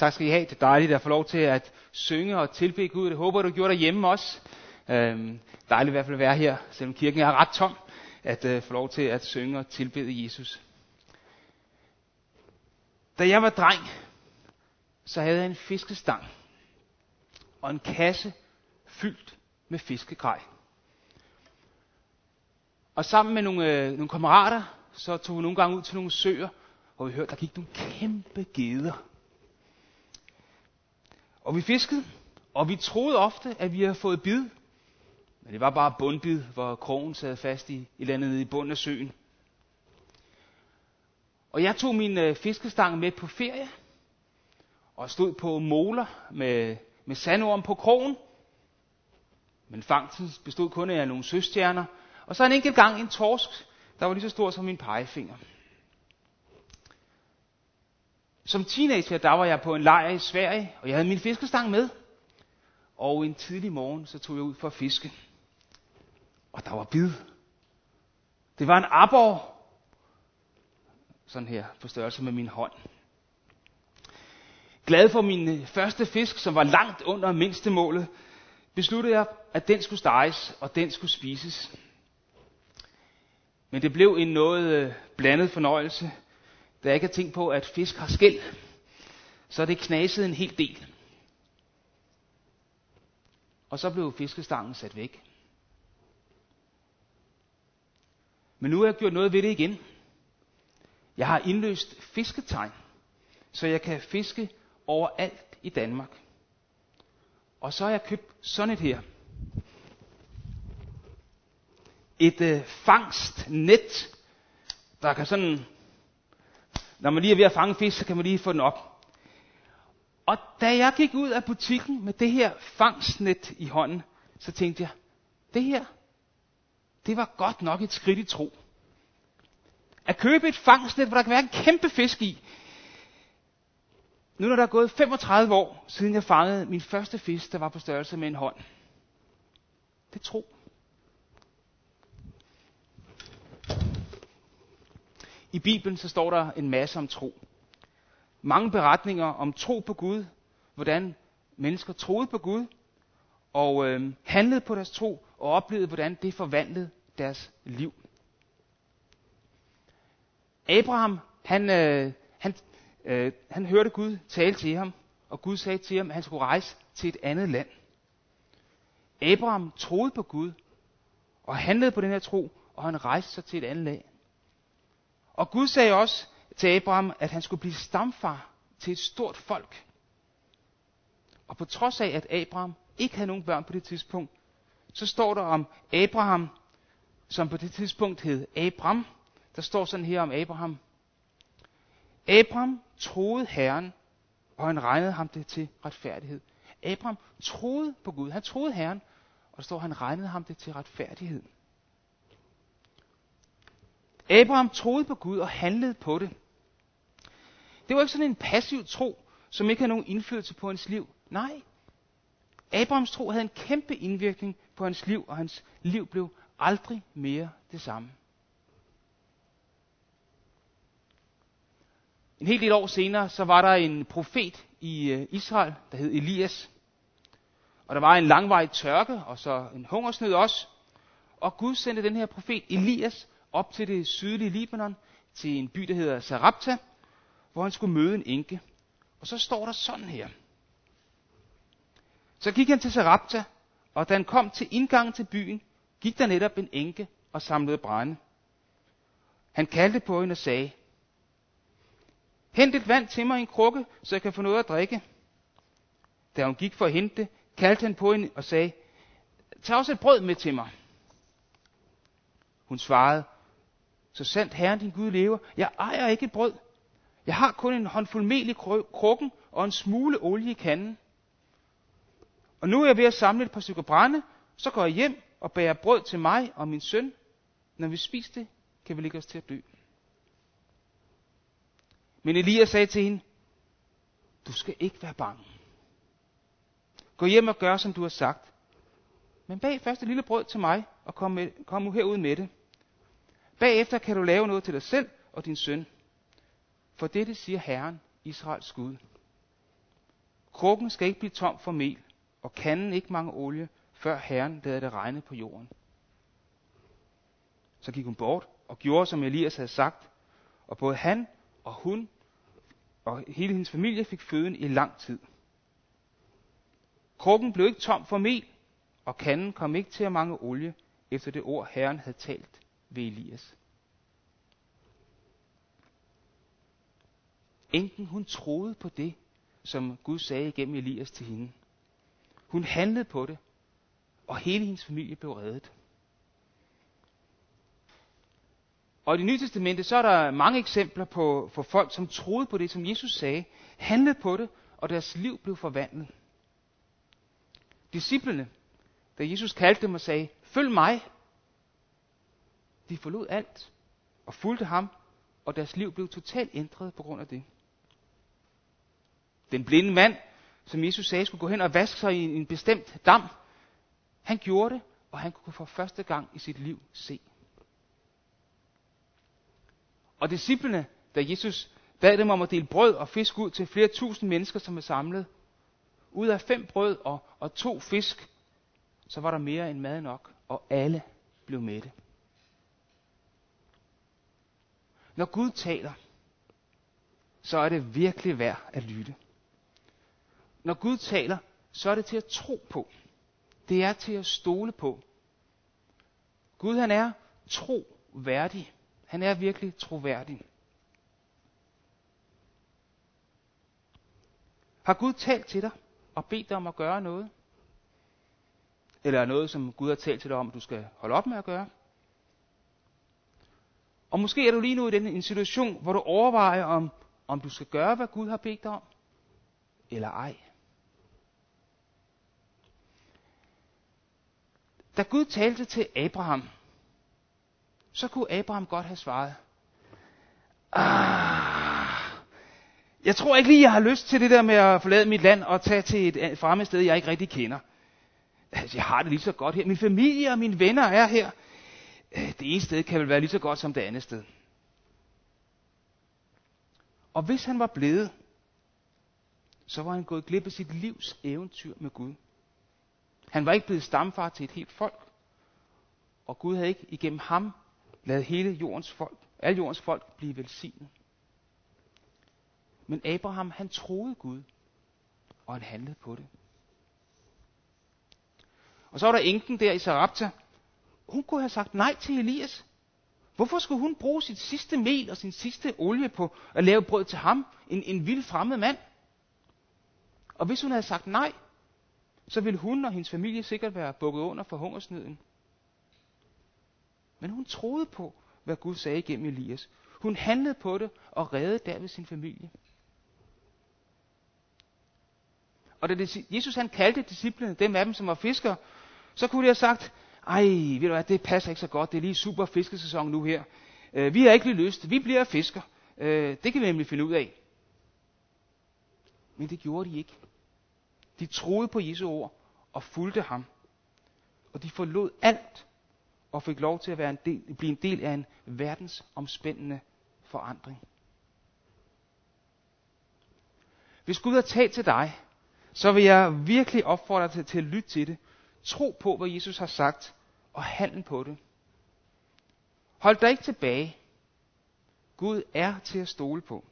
Tak skal I have. Det er dejligt at få lov til at synge og tilbede Gud. Det håber du gjorde derhjemme også. Øhm, dejligt i hvert fald at være her, selvom kirken er ret tom, at øh, få lov til at synge og tilbede Jesus. Da jeg var dreng, så havde jeg en fiskestang og en kasse fyldt med fiskegrej. Og sammen med nogle, øh, nogle kammerater, så tog vi nogle gange ud til nogle søer, og vi hørte, der gik nogle kæmpe geder. Og vi fiskede, og vi troede ofte, at vi havde fået bid. Men det var bare bundbid, hvor krogen sad fast i, et eller andet nede i bunden af søen. Og jeg tog min øh, fiskestang med på ferie, og stod på moler med, med sandorm på krogen. Men fangsten bestod kun af nogle søstjerner, og så en enkelt gang en torsk, der var lige så stor som min pegefinger. Som teenager, der var jeg på en lejr i Sverige, og jeg havde min fiskestang med. Og en tidlig morgen, så tog jeg ud for at fiske. Og der var bid. Det var en abor. Sådan her, på størrelse med min hånd. Glad for min øh, første fisk, som var langt under mindstemålet, besluttede jeg, at den skulle steges, og den skulle spises. Men det blev en noget øh, blandet fornøjelse, da jeg ikke har tænkt på, at fisk har skæld. Så det knasede en hel del. Og så blev fiskestangen sat væk. Men nu har jeg gjort noget ved det igen. Jeg har indløst fisketegn, så jeg kan fiske overalt i Danmark. Og så har jeg købt sådan et her et øh, fangstnet, der kan sådan, når man lige er ved at fange fisk, så kan man lige få den op. Og da jeg gik ud af butikken med det her fangstnet i hånden, så tænkte jeg, det her, det var godt nok et skridt i tro. At købe et fangstnet, hvor der kan være en kæmpe fisk i. Nu når der er gået 35 år, siden jeg fangede min første fisk, der var på størrelse med en hånd. Det er tro. I Bibelen så står der en masse om tro. Mange beretninger om tro på Gud, hvordan mennesker troede på Gud, og øh, handlede på deres tro, og oplevede, hvordan det forvandlede deres liv. Abraham, han, øh, han, øh, han hørte Gud tale til ham, og Gud sagde til ham, at han skulle rejse til et andet land. Abraham troede på Gud, og handlede på den her tro, og han rejste sig til et andet land. Og Gud sagde også til Abraham, at han skulle blive stamfar til et stort folk. Og på trods af, at Abraham ikke havde nogen børn på det tidspunkt, så står der om Abraham, som på det tidspunkt hed Abram. Der står sådan her om Abraham. Abraham troede Herren, og han regnede ham det til retfærdighed. Abraham troede på Gud. Han troede Herren, og der står, at han regnede ham det til retfærdighed. Abraham troede på Gud og handlede på det. Det var ikke sådan en passiv tro, som ikke havde nogen indflydelse på hans liv. Nej. Abrahams tro havde en kæmpe indvirkning på hans liv, og hans liv blev aldrig mere det samme. En hel del år senere, så var der en profet i øh, Israel, der hed Elias. Og der var en langvarig tørke, og så en hungersnød også. Og Gud sendte den her profet Elias op til det sydlige Libanon, til en by, der hedder Sarabta, hvor han skulle møde en enke. Og så står der sådan her. Så gik han til Sarabta, og da han kom til indgangen til byen, gik der netop en enke og samlede brænde. Han kaldte på hende og sagde, Hent et vand til mig i en krukke, så jeg kan få noget at drikke. Da hun gik for at hente det, kaldte han på hende og sagde, Tag også et brød med til mig. Hun svarede, så sandt Herren din Gud lever, jeg ejer ikke et brød. Jeg har kun en håndfuld mel i krukken og en smule olie i kanden. Og nu er jeg ved at samle et par stykker brænde, så går jeg hjem og bærer brød til mig og min søn. Når vi spiser det, kan vi ligge os til at dø. Men Elias sagde til hende, du skal ikke være bange. Gå hjem og gør, som du har sagt. Men bag først et lille brød til mig, og kom, med, kom herud med det. Bagefter kan du lave noget til dig selv og din søn. For dette siger Herren, Israels Gud. Krukken skal ikke blive tom for mel, og kanden ikke mange olie, før Herren lader det regne på jorden. Så gik hun bort og gjorde, som Elias havde sagt, og både han og hun og hele hendes familie fik føden i lang tid. Krukken blev ikke tom for mel, og kanden kom ikke til at mange olie, efter det ord Herren havde talt ved Elias. Enken, hun troede på det, som Gud sagde igennem Elias til hende. Hun handlede på det, og hele hendes familie blev reddet. Og i det nye testamente, så er der mange eksempler på, for folk, som troede på det, som Jesus sagde, handlede på det, og deres liv blev forvandlet. Disciplene, da Jesus kaldte dem og sagde, følg mig, de forlod alt og fulgte ham, og deres liv blev totalt ændret på grund af det. Den blinde mand, som Jesus sagde skulle gå hen og vaske sig i en bestemt dam, han gjorde det, og han kunne for første gang i sit liv se. Og disciplene, da Jesus bad dem om at dele brød og fisk ud til flere tusind mennesker, som er samlet, ud af fem brød og, og to fisk, så var der mere end mad nok, og alle blev mætte. Når Gud taler, så er det virkelig værd at lytte. Når Gud taler, så er det til at tro på. Det er til at stole på. Gud han er troværdig. Han er virkelig troværdig. Har Gud talt til dig og bedt dig om at gøre noget? Eller noget, som Gud har talt til dig om, at du skal holde op med at gøre? Og måske er du lige nu i den, en situation, hvor du overvejer, om, om du skal gøre, hvad Gud har bedt dig om, eller ej. Da Gud talte til Abraham, så kunne Abraham godt have svaret, ah, jeg tror ikke lige, jeg har lyst til det der med at forlade mit land og tage til et fremmed sted, jeg ikke rigtig kender. Altså, jeg har det lige så godt her. Min familie og mine venner er her. Øh, det ene sted kan vel være lige så godt som det andet sted. Og hvis han var blevet, så var han gået glip af sit livs eventyr med Gud. Han var ikke blevet stamfar til et helt folk. Og Gud havde ikke igennem ham lavet hele jordens folk, alle jordens folk blive velsignet. Men Abraham, han troede Gud, og han handlede på det. Og så var der enken der i Sarabta, hun kunne have sagt nej til Elias. Hvorfor skulle hun bruge sit sidste mel og sin sidste olie på at lave brød til ham, en, en vild fremmed mand? Og hvis hun havde sagt nej, så ville hun og hendes familie sikkert være bukket under for hungersnøden. Men hun troede på, hvad Gud sagde igennem Elias. Hun handlede på det og reddede derved sin familie. Og da det, Jesus han kaldte disciplene, dem af dem, som var fiskere, så kunne de have sagt, ej, ved du hvad, det passer ikke så godt, det er lige super fiskesæson nu her. Øh, vi har ikke lige lyst, vi bliver fisker. Øh, det kan vi nemlig finde ud af. Men det gjorde de ikke. De troede på Jesu ord og fulgte ham. Og de forlod alt og fik lov til at være en del, blive en del af en verdensomspændende forandring. Hvis Gud har talt til dig, så vil jeg virkelig opfordre dig til, til at lytte til det. Tro på, hvad Jesus har sagt, og handle på det. Hold dig ikke tilbage. Gud er til at stole på.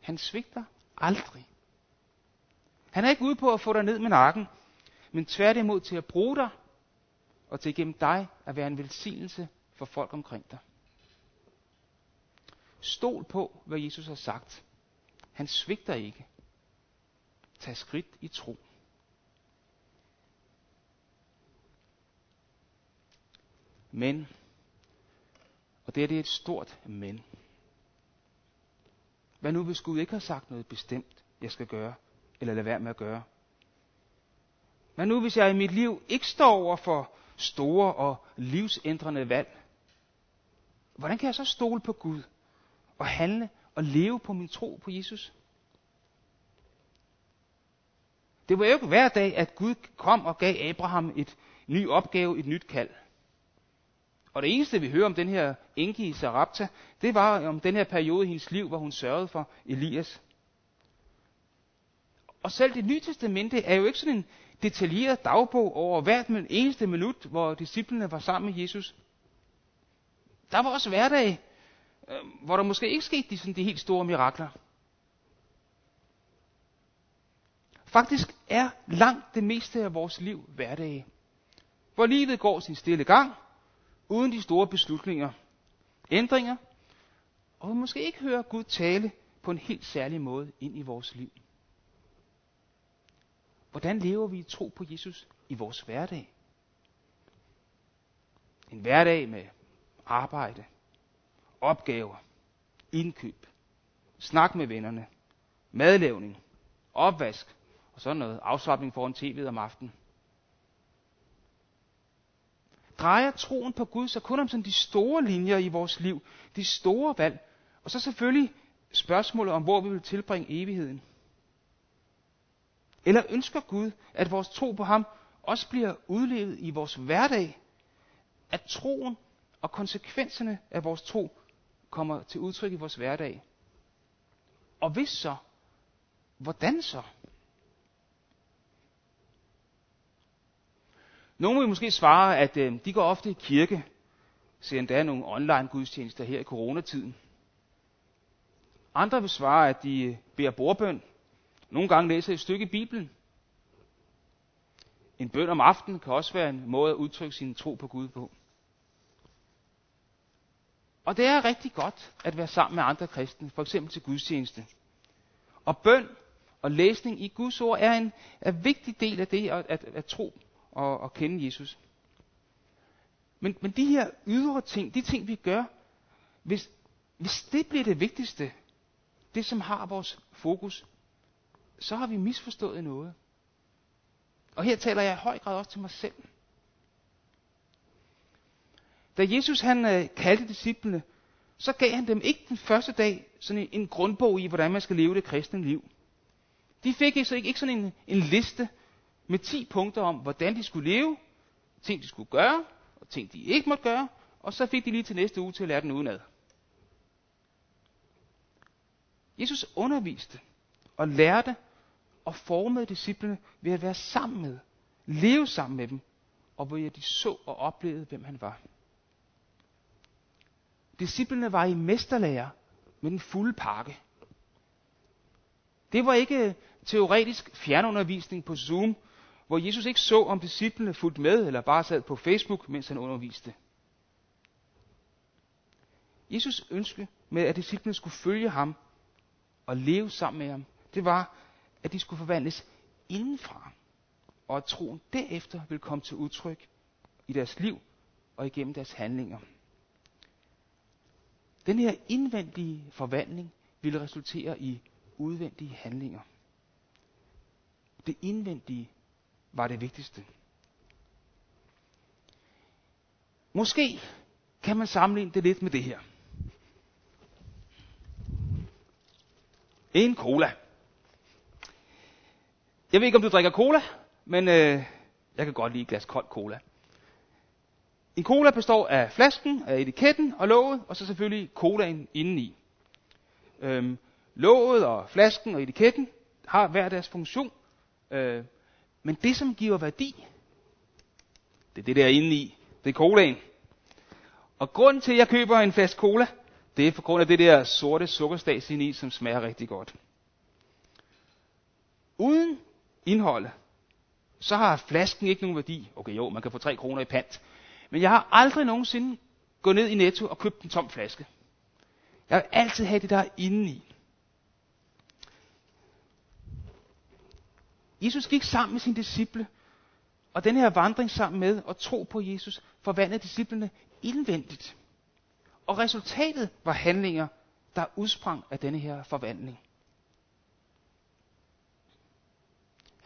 Han svigter aldrig. Han er ikke ude på at få dig ned med nakken, men tværtimod til at bruge dig, og til gennem dig at være en velsignelse for folk omkring dig. Stol på, hvad Jesus har sagt. Han svigter ikke. Tag skridt i tro. Men, og det, er det er et stort men. Hvad nu, hvis Gud ikke har sagt noget bestemt, jeg skal gøre, eller lade være med at gøre? Hvad nu, hvis jeg i mit liv ikke står over for store og livsændrende valg? Hvordan kan jeg så stole på Gud og handle og leve på min tro på Jesus? Det var jo ikke hver dag, at Gud kom og gav Abraham et ny opgave, et nyt kald. Og det eneste, vi hører om den her enke i Sarapta, det var om den her periode i hendes liv, hvor hun sørgede for Elias. Og selv det nye testamente er jo ikke sådan en detaljeret dagbog over hvert eneste minut, hvor disciplene var sammen med Jesus. Der var også hverdage, øhm, hvor der måske ikke skete de, sådan, de helt store mirakler. Faktisk er langt det meste af vores liv hverdage, Hvor livet går sin stille gang, uden de store beslutninger, ændringer, og vi måske ikke hører Gud tale på en helt særlig måde ind i vores liv. Hvordan lever vi i tro på Jesus i vores hverdag? En hverdag med arbejde, opgaver, indkøb, snak med vennerne, madlavning, opvask og sådan noget afslappning foran tv'et om aftenen. Drejer troen på Gud så kun om sådan de store linjer i vores liv, de store valg, og så selvfølgelig spørgsmålet om, hvor vi vil tilbringe evigheden. Eller ønsker Gud, at vores tro på ham også bliver udlevet i vores hverdag? At troen og konsekvenserne af vores tro kommer til udtryk i vores hverdag? Og hvis så, hvordan så? Nogle vil måske svare, at øh, de går ofte i kirke, ser endda nogle online gudstjenester her i coronatiden. Andre vil svare, at de øh, beder bordbøn, nogle gange læser et stykke i Bibelen. En bøn om aftenen kan også være en måde at udtrykke sin tro på Gud på. Og det er rigtig godt at være sammen med andre kristne, for eksempel til gudstjeneste. Og bøn og læsning i Guds ord er en er en vigtig del af det at, at, at tro og, at kende Jesus. Men, men de her ydre ting, de ting vi gør, hvis, hvis det bliver det vigtigste, det som har vores fokus, så har vi misforstået noget. Og her taler jeg i høj grad også til mig selv. Da Jesus han øh, kaldte disciplene, så gav han dem ikke den første dag sådan en, en grundbog i, hvordan man skal leve det kristne liv. De fik altså ikke, ikke sådan en, en liste med 10 punkter om, hvordan de skulle leve, ting de skulle gøre, og ting de ikke måtte gøre, og så fik de lige til næste uge til at lære den udenad. Jesus underviste og lærte og formede disciplene ved at være sammen med, leve sammen med dem, og hvor de så og oplevede, hvem han var. Disciplene var i mesterlærer med den fulde pakke. Det var ikke teoretisk fjernundervisning på Zoom, hvor Jesus ikke så, om disciplene fulgte med, eller bare sad på Facebook, mens han underviste. Jesus ønske med, at disciplene skulle følge ham og leve sammen med ham, det var, at de skulle forvandles indenfra, og at troen derefter vil komme til udtryk i deres liv og igennem deres handlinger. Den her indvendige forvandling ville resultere i udvendige handlinger. Det indvendige var det vigtigste. Måske kan man sammenligne det lidt med det her. En cola. Jeg ved ikke, om du drikker cola, men øh, jeg kan godt lide et glas kold cola. En cola består af flasken, af etiketten og låget, og så selvfølgelig colaen indeni. Øhm, låget og flasken og etiketten har hver deres funktion. Øh, men det, som giver værdi, det er det der i, Det er colaen. Og grunden til, at jeg køber en flaske cola, det er på grund af det der sorte sukkerstas i, som smager rigtig godt. Uden indholdet, så har flasken ikke nogen værdi. Okay, jo, man kan få 3 kroner i pant. Men jeg har aldrig nogensinde gået ned i Netto og købt en tom flaske. Jeg vil altid have det der indeni. Jesus gik sammen med sine disciple, og den her vandring sammen med og tro på Jesus forvandlede disciplene indvendigt. Og resultatet var handlinger, der udsprang af denne her forvandling.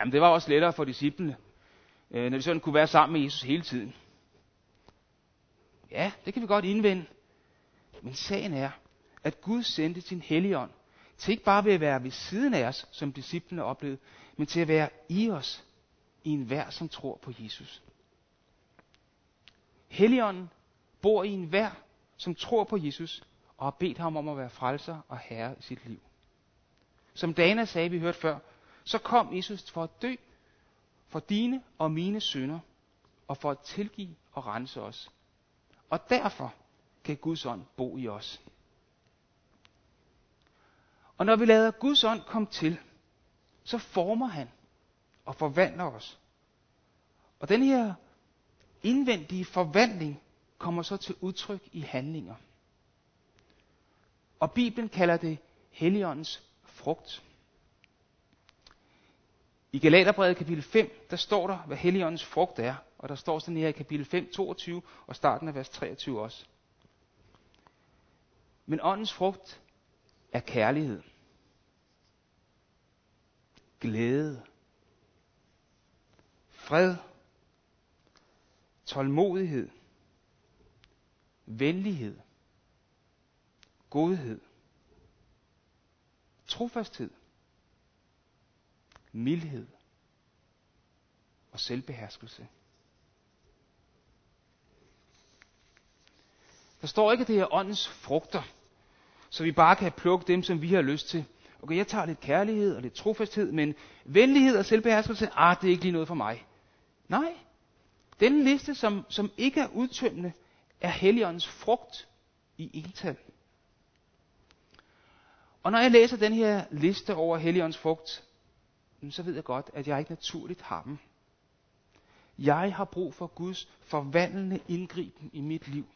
Jamen det var også lettere for disciplene, øh, når de sådan kunne være sammen med Jesus hele tiden. Ja, det kan vi godt indvende. Men sagen er, at Gud sendte sin helligånd til ikke bare ved at være ved siden af os, som disciplene oplevede, men til at være i os, i enhver, som tror på Jesus. Helligånden bor i enhver, som tror på Jesus og har bedt ham om at være frelser og herre i sit liv. Som Dana sagde, vi hørte før, så kom Jesus for at dø for dine og mine synder, og for at tilgive og rense os. Og derfor kan Guds ånd bo i os. Og når vi lader Guds ånd komme til, så former han og forvandler os. Og den her indvendige forvandling kommer så til udtryk i handlinger. Og Bibelen kalder det Helligåndens frugt. I Galaterbrevet kapitel 5, der står der, hvad Helligåndens frugt er. Og der står sådan her i kapitel 5, 22 og starten af vers 23 også. Men åndens frugt er kærlighed, glæde, fred, tålmodighed, venlighed, godhed, trofasthed, mildhed og selvbeherskelse. Der står ikke, at det er åndens frugter, så vi bare kan plukke dem, som vi har lyst til. Okay, jeg tager lidt kærlighed og lidt trofasthed, men venlighed og selvbeherskelse, ah, det er ikke lige noget for mig. Nej, den liste, som, som ikke er udtømmende, er Helligåndens frugt i ental. Og når jeg læser den her liste over Helligåndens frugt, så ved jeg godt, at jeg ikke naturligt har dem. Jeg har brug for Guds forvandlende indgriben i mit liv.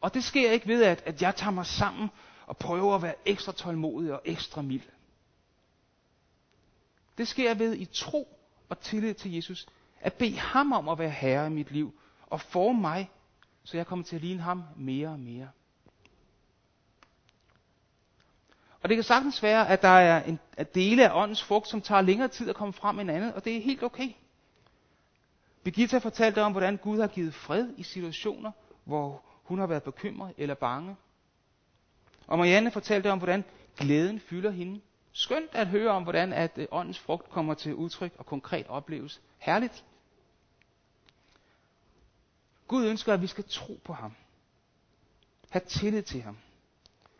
Og det sker ikke ved, at, at jeg tager mig sammen og prøver at være ekstra tålmodig og ekstra mild. Det sker ved i tro og tillid til Jesus, at bede ham om at være herre i mit liv og forme mig, så jeg kommer til at ligne ham mere og mere. Og det kan sagtens være, at der er en at dele af åndens frugt, som tager længere tid at komme frem end andet, og det er helt okay. Birgitta fortalte om, hvordan Gud har givet fred i situationer, hvor hun har været bekymret eller bange. Og Marianne fortalte om, hvordan glæden fylder hende. Skønt at høre om, hvordan at øh, åndens frugt kommer til udtryk og konkret opleves. Herligt. Gud ønsker, at vi skal tro på ham. Ha' tillid til ham.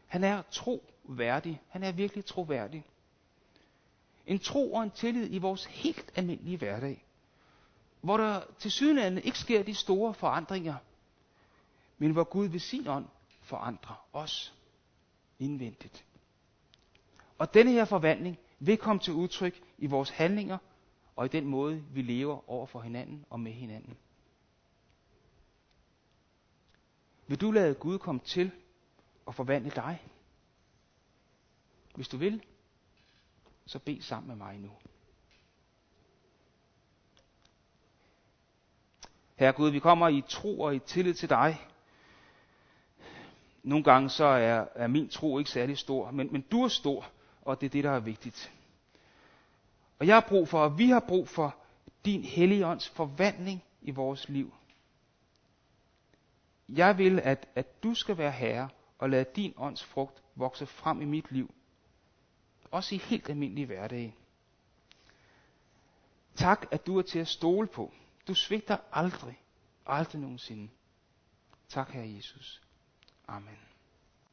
Han er troværdig. Han er virkelig troværdig. En tro og en tillid i vores helt almindelige hverdag. Hvor der til sydenlande ikke sker de store forandringer. Men hvor Gud ved sin ånd forandrer os indvendigt. Og denne her forvandling vil komme til udtryk i vores handlinger og i den måde, vi lever over for hinanden og med hinanden. Vil du lade Gud komme til og forvandle dig? Hvis du vil, så bed sammen med mig nu. Herre Gud, vi kommer i tro og i tillid til dig. Nogle gange så er, er min tro ikke særlig stor, men, men du er stor, og det er det, der er vigtigt. Og jeg har brug for, og vi har brug for, din hellige ånds forvandling i vores liv. Jeg vil, at, at du skal være herre, og lade din ånds frugt vokse frem i mit liv. Også i helt almindelige hverdage. Tak, at du er til at stole på. Du svigter aldrig, aldrig nogensinde. Tak, Herre Jesus. Amen.